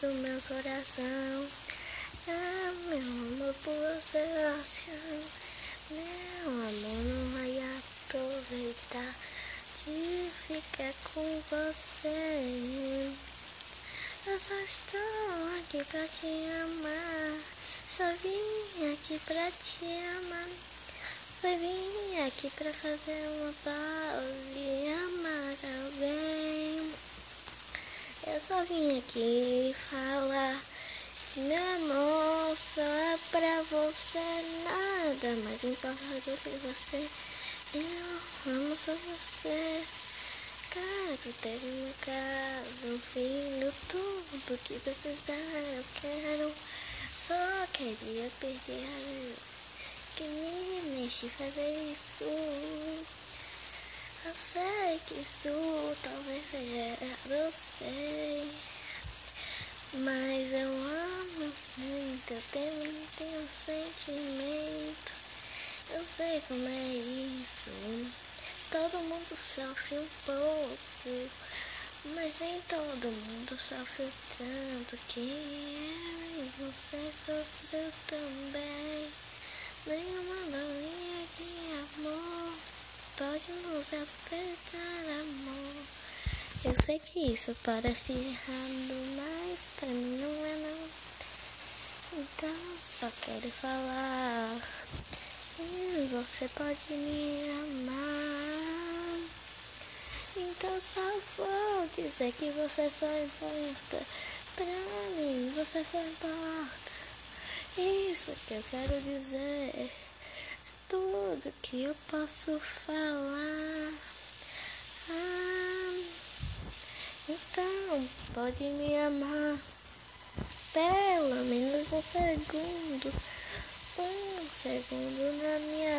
do meu coração. Ah, meu amor por você, meu amor não vai aproveitar de ficar com você. Eu só estou aqui pra te amar, só vim aqui pra te amar. Só vim aqui pra fazer uma pausa e amar alguém. Eu só vim aqui falar que meu amor só é pra você. Nada mais importa do que você. Eu amo só você. Quero ter uma casa, um filho, tudo que precisar. Eu quero. Só queria perder a que me mexe fazer isso. Que isso talvez seja eu sei. Mas eu amo muito, eu tenho, tenho sentimento. Eu sei como é isso. Todo mundo sofre um pouco, mas nem todo mundo sofre tanto que eu e você sofreu também. Nenhuma amor pode nos apertar, amor. Eu sei que isso parece errado, mas pra mim não é não. Então só quero falar. E você pode me amar. Então só vou dizer que você só importa. Pra mim você só importa. Isso que eu quero dizer tudo que eu posso falar. Ah, então pode me amar. Pelo menos um segundo. Um segundo na minha